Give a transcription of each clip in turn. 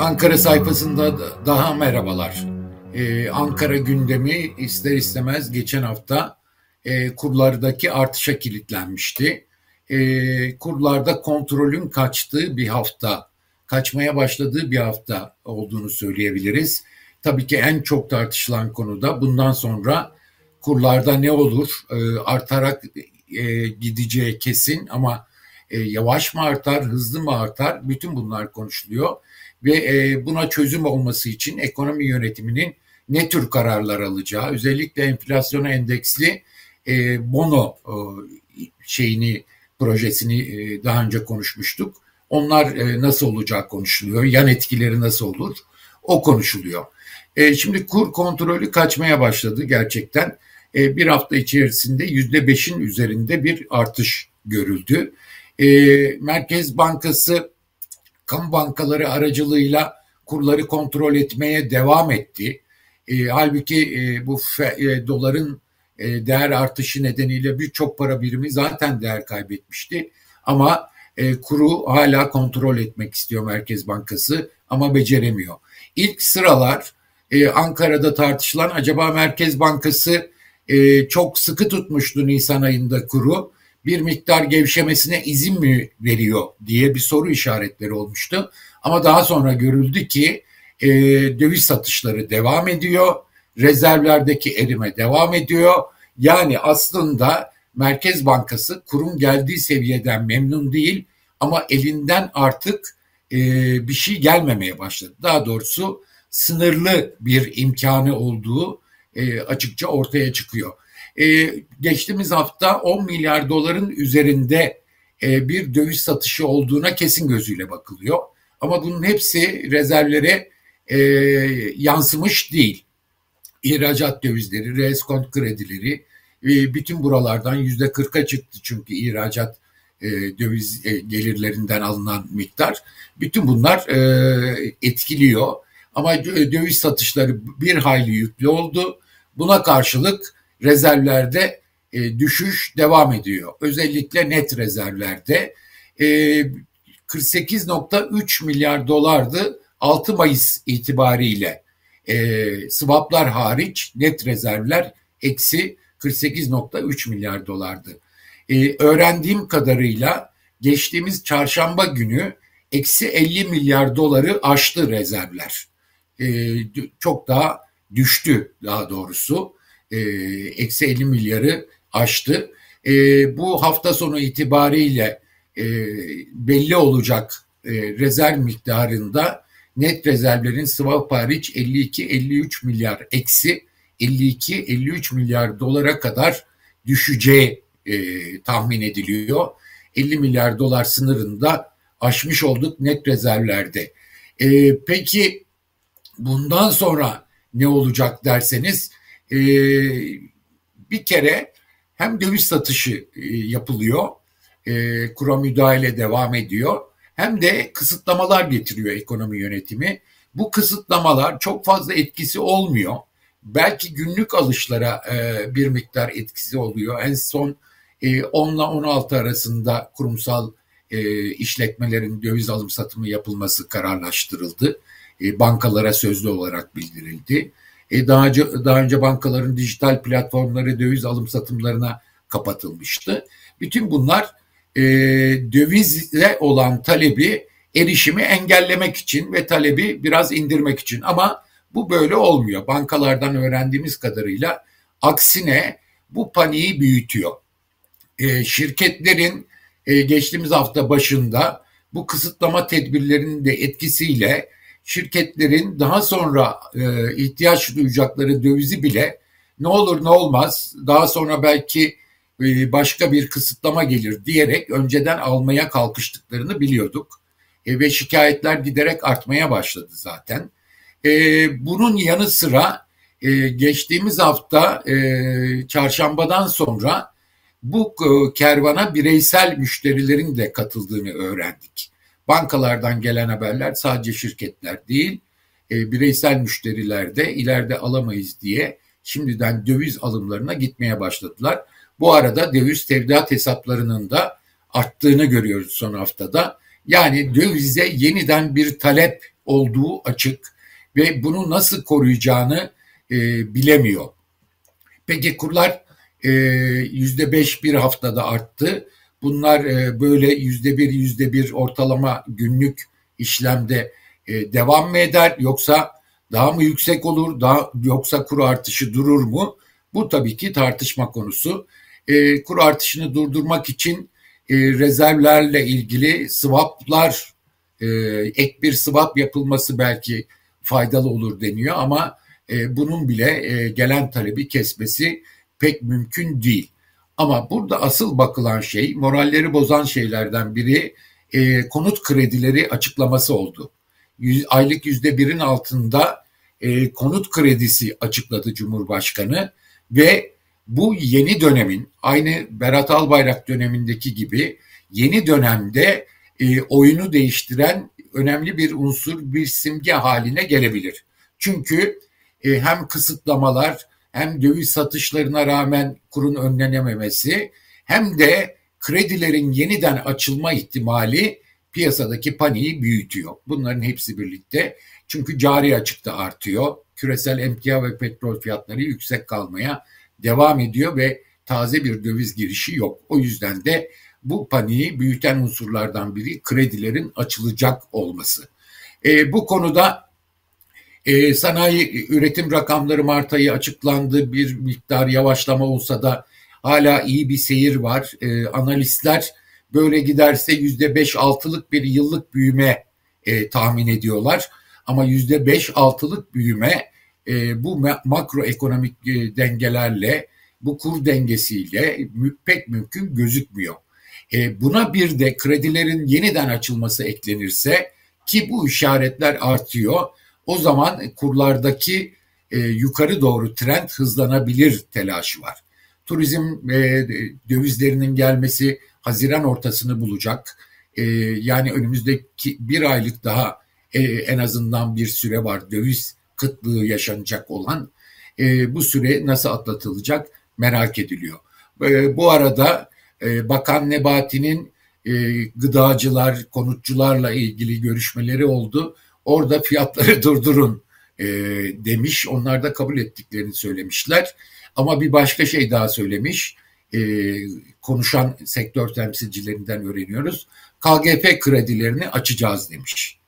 Ankara sayfasında daha merhabalar. Ee, Ankara gündemi ister istemez geçen hafta e, kurlardaki artışa kilitlenmişti. E, kurlarda kontrolün kaçtığı bir hafta, kaçmaya başladığı bir hafta olduğunu söyleyebiliriz. Tabii ki en çok tartışılan konuda bundan sonra kurlarda ne olur e, artarak e, gideceği kesin ama e, yavaş mı artar, hızlı mı artar bütün bunlar konuşuluyor ve e, buna çözüm olması için ekonomi yönetiminin ne tür kararlar alacağı, özellikle enflasyona endeksli e, bono e, şeyini projesini e, daha önce konuşmuştuk. Onlar e, nasıl olacak konuşuluyor, yan etkileri nasıl olur o konuşuluyor. E, şimdi kur kontrolü kaçmaya başladı gerçekten. E, bir hafta içerisinde yüzde beşin üzerinde bir artış görüldü. E, Merkez Bankası kamu bankaları aracılığıyla kurları kontrol etmeye devam etti. E, halbuki e, bu fe, e, doların e, değer artışı nedeniyle birçok para birimi zaten değer kaybetmişti. Ama e, kuru hala kontrol etmek istiyor Merkez Bankası ama beceremiyor. İlk sıralar e, Ankara'da tartışılan acaba Merkez Bankası e, çok sıkı tutmuştu Nisan ayında kuru bir miktar gevşemesine izin mi veriyor diye bir soru işaretleri olmuştu. Ama daha sonra görüldü ki e, döviz satışları devam ediyor, rezervlerdeki erime devam ediyor. Yani aslında Merkez Bankası kurum geldiği seviyeden memnun değil ama elinden artık e, bir şey gelmemeye başladı. Daha doğrusu sınırlı bir imkanı olduğu e, açıkça ortaya çıkıyor. E, geçtiğimiz hafta 10 milyar doların üzerinde e, bir döviz satışı olduğuna kesin gözüyle bakılıyor. Ama bunun hepsi rezervlere e, yansımış değil. İhracat dövizleri, reskont kredileri e, bütün buralardan yüzde 40'a çıktı çünkü ihracat e, döviz e, gelirlerinden alınan miktar. Bütün bunlar e, etkiliyor. Ama döviz satışları bir hayli yüklü oldu. Buna karşılık rezervlerde e, düşüş devam ediyor. Özellikle net rezervlerde e, 48.3 milyar dolardı 6 Mayıs itibariyle e, swaplar hariç net rezervler eksi 48.3 milyar dolardı. E, öğrendiğim kadarıyla geçtiğimiz çarşamba günü eksi 50 milyar doları aştı rezervler. E, çok daha düştü daha doğrusu eksi 50 milyarı aştı. E, bu hafta sonu itibariyle e, belli olacak e, rezerv miktarında net rezervlerin swap hariç 52-53 milyar eksi 52-53 milyar dolara kadar düşeceği e, tahmin ediliyor. 50 milyar dolar sınırında aşmış olduk net rezervlerde. E, peki bundan sonra ne olacak derseniz e, bir kere hem döviz satışı e, yapılıyor, e, kura müdahale devam ediyor, hem de kısıtlamalar getiriyor ekonomi yönetimi. Bu kısıtlamalar çok fazla etkisi olmuyor. Belki günlük alışlara e, bir miktar etkisi oluyor. En son e, 10 ile 16 arasında kurumsal e, işletmelerin döviz alım satımı yapılması kararlaştırıldı. E, bankalara sözlü olarak bildirildi. E, daha, önce, daha önce bankaların dijital platformları döviz alım satımlarına kapatılmıştı. Bütün bunlar e, dövizle olan talebi erişimi engellemek için ve talebi biraz indirmek için ama bu böyle olmuyor. Bankalardan öğrendiğimiz kadarıyla aksine bu paniği büyütüyor. E, şirketlerin e, geçtiğimiz hafta başında bu kısıtlama tedbirlerinin de etkisiyle şirketlerin daha sonra e, ihtiyaç duyacakları dövizi bile ne olur ne olmaz daha sonra belki e, başka bir kısıtlama gelir diyerek önceden almaya kalkıştıklarını biliyorduk. E, ve şikayetler giderek artmaya başladı zaten. E, bunun yanı sıra e, geçtiğimiz hafta e, çarşambadan sonra bu e, kervana bireysel müşterilerin de katıldığını öğrendik. Bankalardan gelen haberler sadece şirketler değil, e, bireysel müşteriler de ileride alamayız diye şimdiden döviz alımlarına gitmeye başladılar. Bu arada döviz tevdiat hesaplarının da arttığını görüyoruz son haftada. Yani dövize yeniden bir talep olduğu açık ve bunu nasıl koruyacağını e, bilemiyor. Peki kurlar e, yüzde beş bir haftada arttı. Bunlar e, böyle yüzde bir yüzde bir ortalama günlük işlemde e, devam mı eder yoksa daha mı yüksek olur daha yoksa kur artışı durur mu? Bu tabii ki tartışma konusu. E, kur artışını durdurmak için rezervlerle ilgili swaplar ek bir swap yapılması belki faydalı olur deniyor ama bunun bile gelen talebi kesmesi pek mümkün değil. Ama burada asıl bakılan şey moralleri bozan şeylerden biri e, konut kredileri açıklaması oldu. Yüz, aylık yüzde birin altında e, konut kredisi açıkladı Cumhurbaşkanı ve bu yeni dönemin aynı Berat Albayrak dönemindeki gibi yeni dönemde e, oyunu değiştiren önemli bir unsur, bir simge haline gelebilir. Çünkü e, hem kısıtlamalar hem döviz satışlarına rağmen kurun önlenememesi hem de kredilerin yeniden açılma ihtimali piyasadaki paniği büyütüyor. Bunların hepsi birlikte çünkü cari açıkta artıyor. Küresel emtia ve petrol fiyatları yüksek kalmaya devam ediyor ve taze bir döviz girişi yok. O yüzden de bu paniği büyüten unsurlardan biri kredilerin açılacak olması. E, bu konuda e, sanayi üretim rakamları Mart ayı açıklandı. Bir miktar yavaşlama olsa da hala iyi bir seyir var. E, analistler böyle giderse yüzde beş altılık bir yıllık büyüme e, tahmin ediyorlar. Ama yüzde beş altılık büyüme e, bu makroekonomik e, dengelerle, bu kur dengesiyle pek mümkün gözükmüyor. E, buna bir de kredilerin yeniden açılması eklenirse ki bu işaretler artıyor. O zaman kurlardaki e, yukarı doğru trend hızlanabilir telaşı var. Turizm e, dövizlerinin gelmesi Haziran ortasını bulacak. E, yani önümüzdeki bir aylık daha e, en azından bir süre var döviz kıtlığı yaşanacak olan. E, bu süre nasıl atlatılacak merak ediliyor. E, bu arada e, Bakan Nebati'nin e, gıdacılar, konutçularla ilgili görüşmeleri oldu. Orada fiyatları durdurun e, demiş. Onlar da kabul ettiklerini söylemişler. Ama bir başka şey daha söylemiş. E, konuşan sektör temsilcilerinden öğreniyoruz. KGF kredilerini açacağız demiş.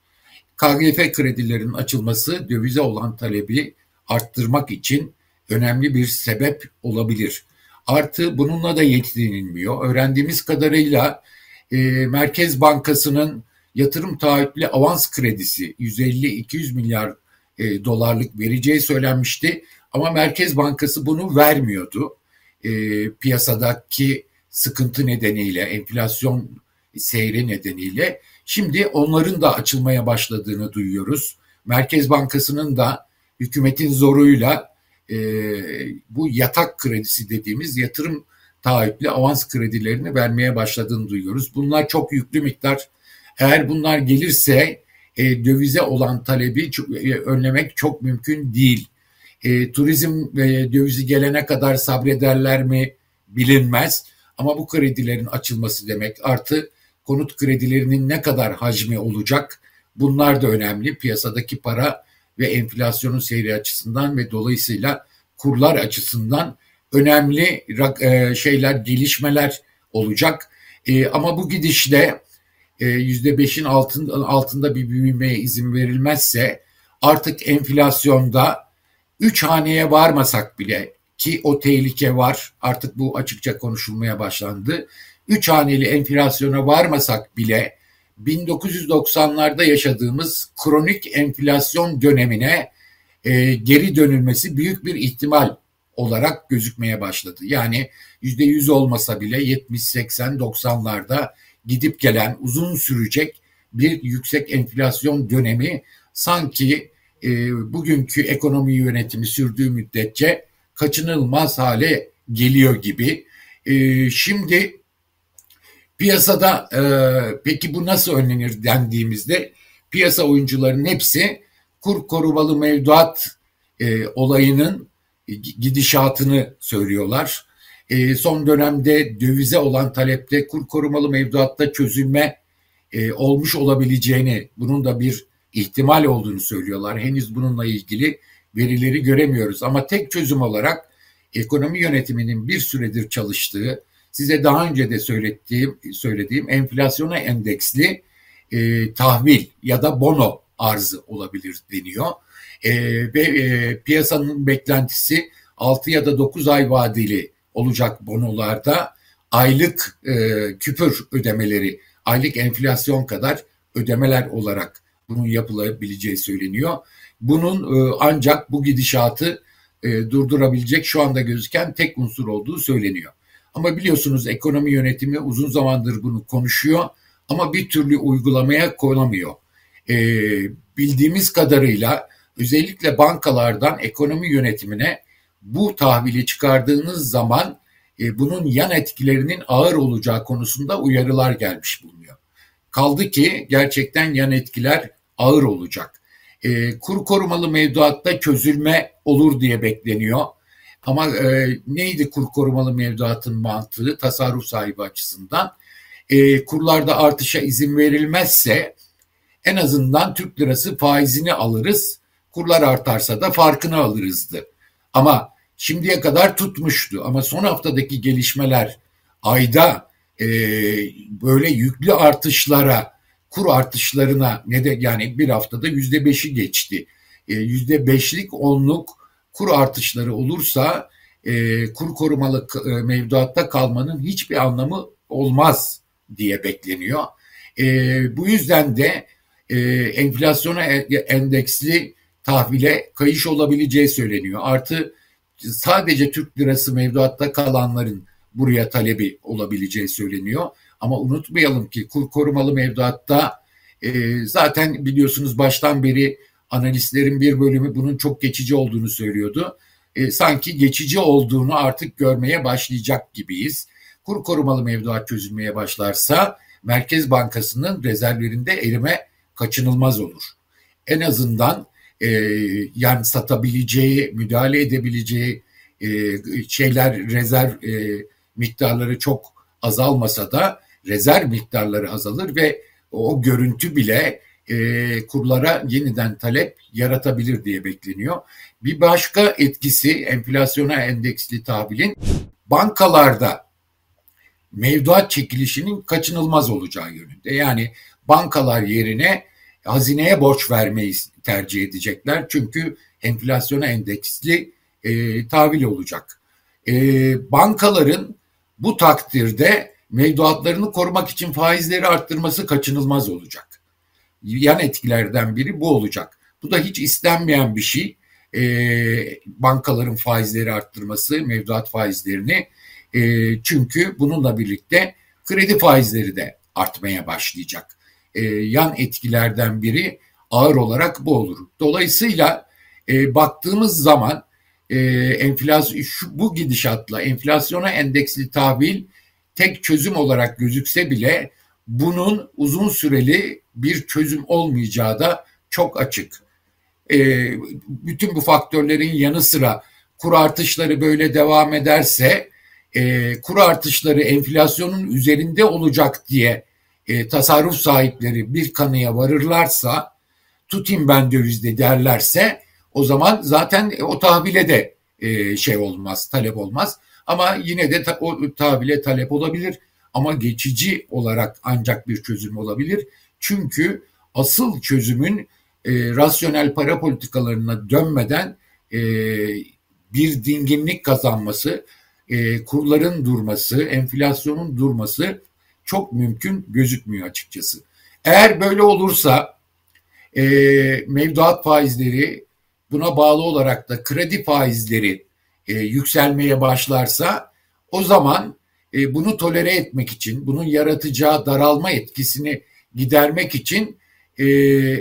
KGF kredilerinin açılması dövize olan talebi arttırmak için önemli bir sebep olabilir. Artı bununla da yetinilmiyor. Öğrendiğimiz kadarıyla e, Merkez Bankası'nın yatırım taahhütlü avans kredisi 150-200 milyar e, dolarlık vereceği söylenmişti. Ama Merkez Bankası bunu vermiyordu. E, piyasadaki sıkıntı nedeniyle, enflasyon seyri nedeniyle. Şimdi onların da açılmaya başladığını duyuyoruz. Merkez Bankası'nın da hükümetin zoruyla e, bu yatak kredisi dediğimiz yatırım taahhütlü avans kredilerini vermeye başladığını duyuyoruz. Bunlar çok yüklü miktar. Eğer bunlar gelirse e, dövize olan talebi e, önlemek çok mümkün değil. E, turizm e, dövizi gelene kadar sabrederler mi bilinmez. Ama bu kredilerin açılması demek artı konut kredilerinin ne kadar hacmi olacak bunlar da önemli. Piyasadaki para ve enflasyonun seyri açısından ve dolayısıyla kurlar açısından önemli e, şeyler, gelişmeler olacak. E, ama bu gidişle yüzde beşin altında bir büyümeye izin verilmezse artık enflasyonda üç haneye varmasak bile ki o tehlike var artık bu açıkça konuşulmaya başlandı. Üç haneli enflasyona varmasak bile 1990'larda yaşadığımız kronik enflasyon dönemine e, geri dönülmesi büyük bir ihtimal olarak gözükmeye başladı. Yani yüzde yüz olmasa bile 70, 80, 90'larda gidip gelen uzun sürecek bir yüksek enflasyon dönemi sanki e, bugünkü ekonomi yönetimi sürdüğü müddetçe kaçınılmaz hale geliyor gibi. E, şimdi Piyasada e, peki bu nasıl önlenir dendiğimizde piyasa oyuncularının hepsi kur korumalı mevduat e, olayının gidişatını söylüyorlar. E, son dönemde dövize olan talepte kur korumalı mevduatta çözülme e, olmuş olabileceğini, bunun da bir ihtimal olduğunu söylüyorlar. Henüz bununla ilgili verileri göremiyoruz ama tek çözüm olarak ekonomi yönetiminin bir süredir çalıştığı, size daha önce de söylediğim, söylediğim enflasyona endeksli e, tahvil ya da bono arzı olabilir deniyor. E, ve e, piyasanın beklentisi 6 ya da 9 ay vadeli olacak bonolarda aylık e, küpür ödemeleri, aylık enflasyon kadar ödemeler olarak bunun yapılabileceği söyleniyor. Bunun e, ancak bu gidişatı e, durdurabilecek şu anda gözüken tek unsur olduğu söyleniyor. Ama biliyorsunuz ekonomi yönetimi uzun zamandır bunu konuşuyor ama bir türlü uygulamaya konamıyor. E, bildiğimiz kadarıyla özellikle bankalardan ekonomi yönetimine bu tahvili çıkardığınız zaman e, bunun yan etkilerinin ağır olacağı konusunda uyarılar gelmiş bulunuyor. Kaldı ki gerçekten yan etkiler ağır olacak. E, kur korumalı mevduatta çözülme olur diye bekleniyor. Ama e, neydi kur korumalı mevduatın mantığı tasarruf sahibi açısından? E, kurlarda artışa izin verilmezse en azından Türk lirası faizini alırız. Kurlar artarsa da farkını alırızdı. Ama şimdiye kadar tutmuştu. Ama son haftadaki gelişmeler ayda e, böyle yüklü artışlara, kur artışlarına ne de yani bir haftada yüzde beşi geçti. E, yüzde beşlik onluk kur artışları olursa e, kur korumalı e, mevduatta kalmanın hiçbir anlamı olmaz diye bekleniyor. E, bu yüzden de e, enflasyona e, endeksli tahvile kayış olabileceği söyleniyor. Artı sadece Türk lirası mevduatta kalanların buraya talebi olabileceği söyleniyor. Ama unutmayalım ki kur korumalı mevduatta e, zaten biliyorsunuz baştan beri analistlerin bir bölümü bunun çok geçici olduğunu söylüyordu. E, sanki geçici olduğunu artık görmeye başlayacak gibiyiz. Kur korumalı mevduat çözülmeye başlarsa Merkez Bankası'nın rezervlerinde erime kaçınılmaz olur. En azından e, yani satabileceği, müdahale edebileceği e, şeyler rezerv e, miktarları çok azalmasa da rezerv miktarları azalır ve o görüntü bile e, kurlara yeniden talep yaratabilir diye bekleniyor. Bir başka etkisi enflasyona endeksli tahvilin bankalarda mevduat çekilişinin kaçınılmaz olacağı yönünde. Yani bankalar yerine hazineye borç vermeyi tercih edecekler. Çünkü enflasyona endeksli e, tahvil olacak. E, bankaların bu takdirde mevduatlarını korumak için faizleri arttırması kaçınılmaz olacak. Yan etkilerden biri bu olacak. Bu da hiç istenmeyen bir şey. E, bankaların faizleri arttırması, mevduat faizlerini. E, çünkü bununla birlikte kredi faizleri de artmaya başlayacak. E, yan etkilerden biri ağır olarak bu olur. Dolayısıyla e, baktığımız zaman e, enflasyon şu, bu gidişatla enflasyona endeksli tahvil tek çözüm olarak gözükse bile bunun uzun süreli bir çözüm olmayacağı da çok açık. E, bütün bu faktörlerin yanı sıra kur artışları böyle devam ederse e, kur artışları enflasyonun üzerinde olacak diye e, tasarruf sahipleri bir kanıya varırlarsa tutayım ben dövizde derlerse o zaman zaten o tahvile de e, şey olmaz, talep olmaz. Ama yine de ta, o tahvile talep olabilir ama geçici olarak ancak bir çözüm olabilir. Çünkü asıl çözümün e, rasyonel para politikalarına dönmeden e, bir dinginlik kazanması, e, kurların durması, enflasyonun durması çok mümkün gözükmüyor açıkçası. Eğer böyle olursa e, mevduat faizleri buna bağlı olarak da kredi faizleri e, yükselmeye başlarsa o zaman e, bunu tolere etmek için, bunun yaratacağı daralma etkisini gidermek için e,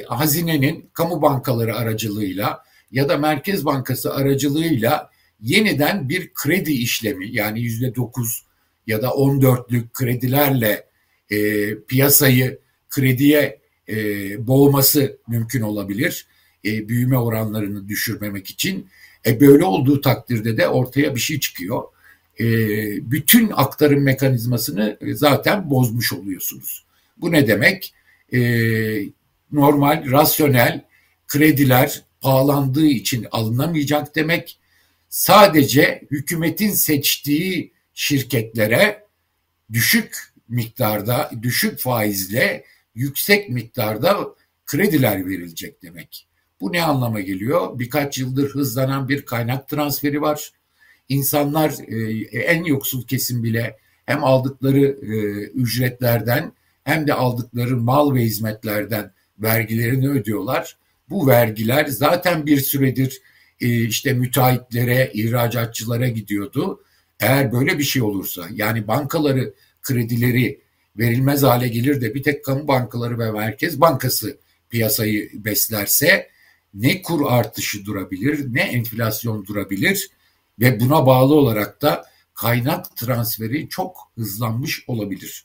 hazinenin kamu bankaları aracılığıyla ya da Merkez Bankası aracılığıyla yeniden bir kredi işlemi yani yüzde dokuz ya da on dörtlük kredilerle e, piyasayı krediye e, boğması mümkün olabilir. E, büyüme oranlarını düşürmemek için. E, böyle olduğu takdirde de ortaya bir şey çıkıyor. E, bütün aktarım mekanizmasını zaten bozmuş oluyorsunuz. Bu ne demek? E, normal, rasyonel krediler pahalandığı için alınamayacak demek. Sadece hükümetin seçtiği şirketlere düşük miktarda, düşük faizle yüksek miktarda krediler verilecek demek. Bu ne anlama geliyor? Birkaç yıldır hızlanan bir kaynak transferi var. İnsanlar e, en yoksul kesim bile hem aldıkları e, ücretlerden hem de aldıkları mal ve hizmetlerden vergilerini ödüyorlar. Bu vergiler zaten bir süredir e, işte müteahhitlere, ihracatçılara gidiyordu. Eğer böyle bir şey olursa yani bankaları kredileri verilmez hale gelir de bir tek kamu bankaları ve Merkez Bankası piyasayı beslerse ne kur artışı durabilir ne enflasyon durabilir ve buna bağlı olarak da kaynak transferi çok hızlanmış olabilir.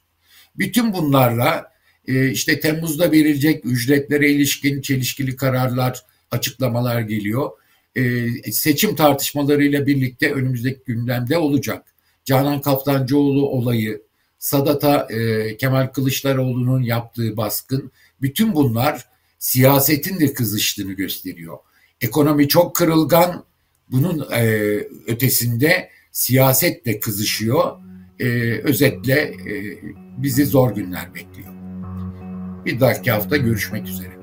Bütün bunlarla e, işte Temmuz'da verilecek ücretlere ilişkin çelişkili kararlar, açıklamalar geliyor. E, seçim tartışmalarıyla birlikte önümüzdeki gündemde olacak. Canan Kaftancıoğlu olayı, Sadat'a e, Kemal Kılıçdaroğlu'nun yaptığı baskın, bütün bunlar siyasetin de kızıştığını gösteriyor. Ekonomi çok kırılgan, bunun e, ötesinde siyaset de kızışıyor. E, özetle e, bizi zor günler bekliyor. Bir dahaki hafta görüşmek üzere.